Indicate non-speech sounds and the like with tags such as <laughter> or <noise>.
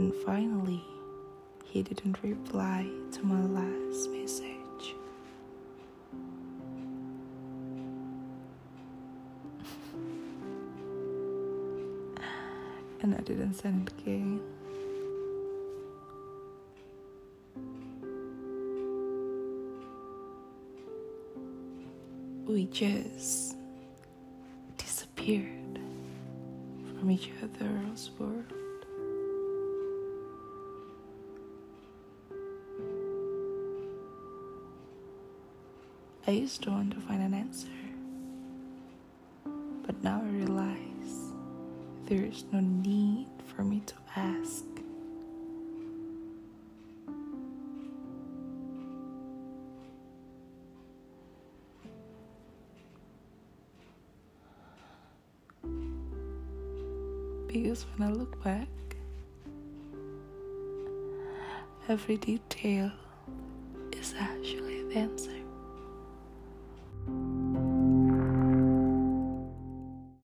And finally, he didn't reply to my last message. <laughs> and I didn't send it again. We just disappeared from each other's world. I used to want to find an answer, but now I realize there is no need for me to ask. Because when I look back, every detail is actually the answer.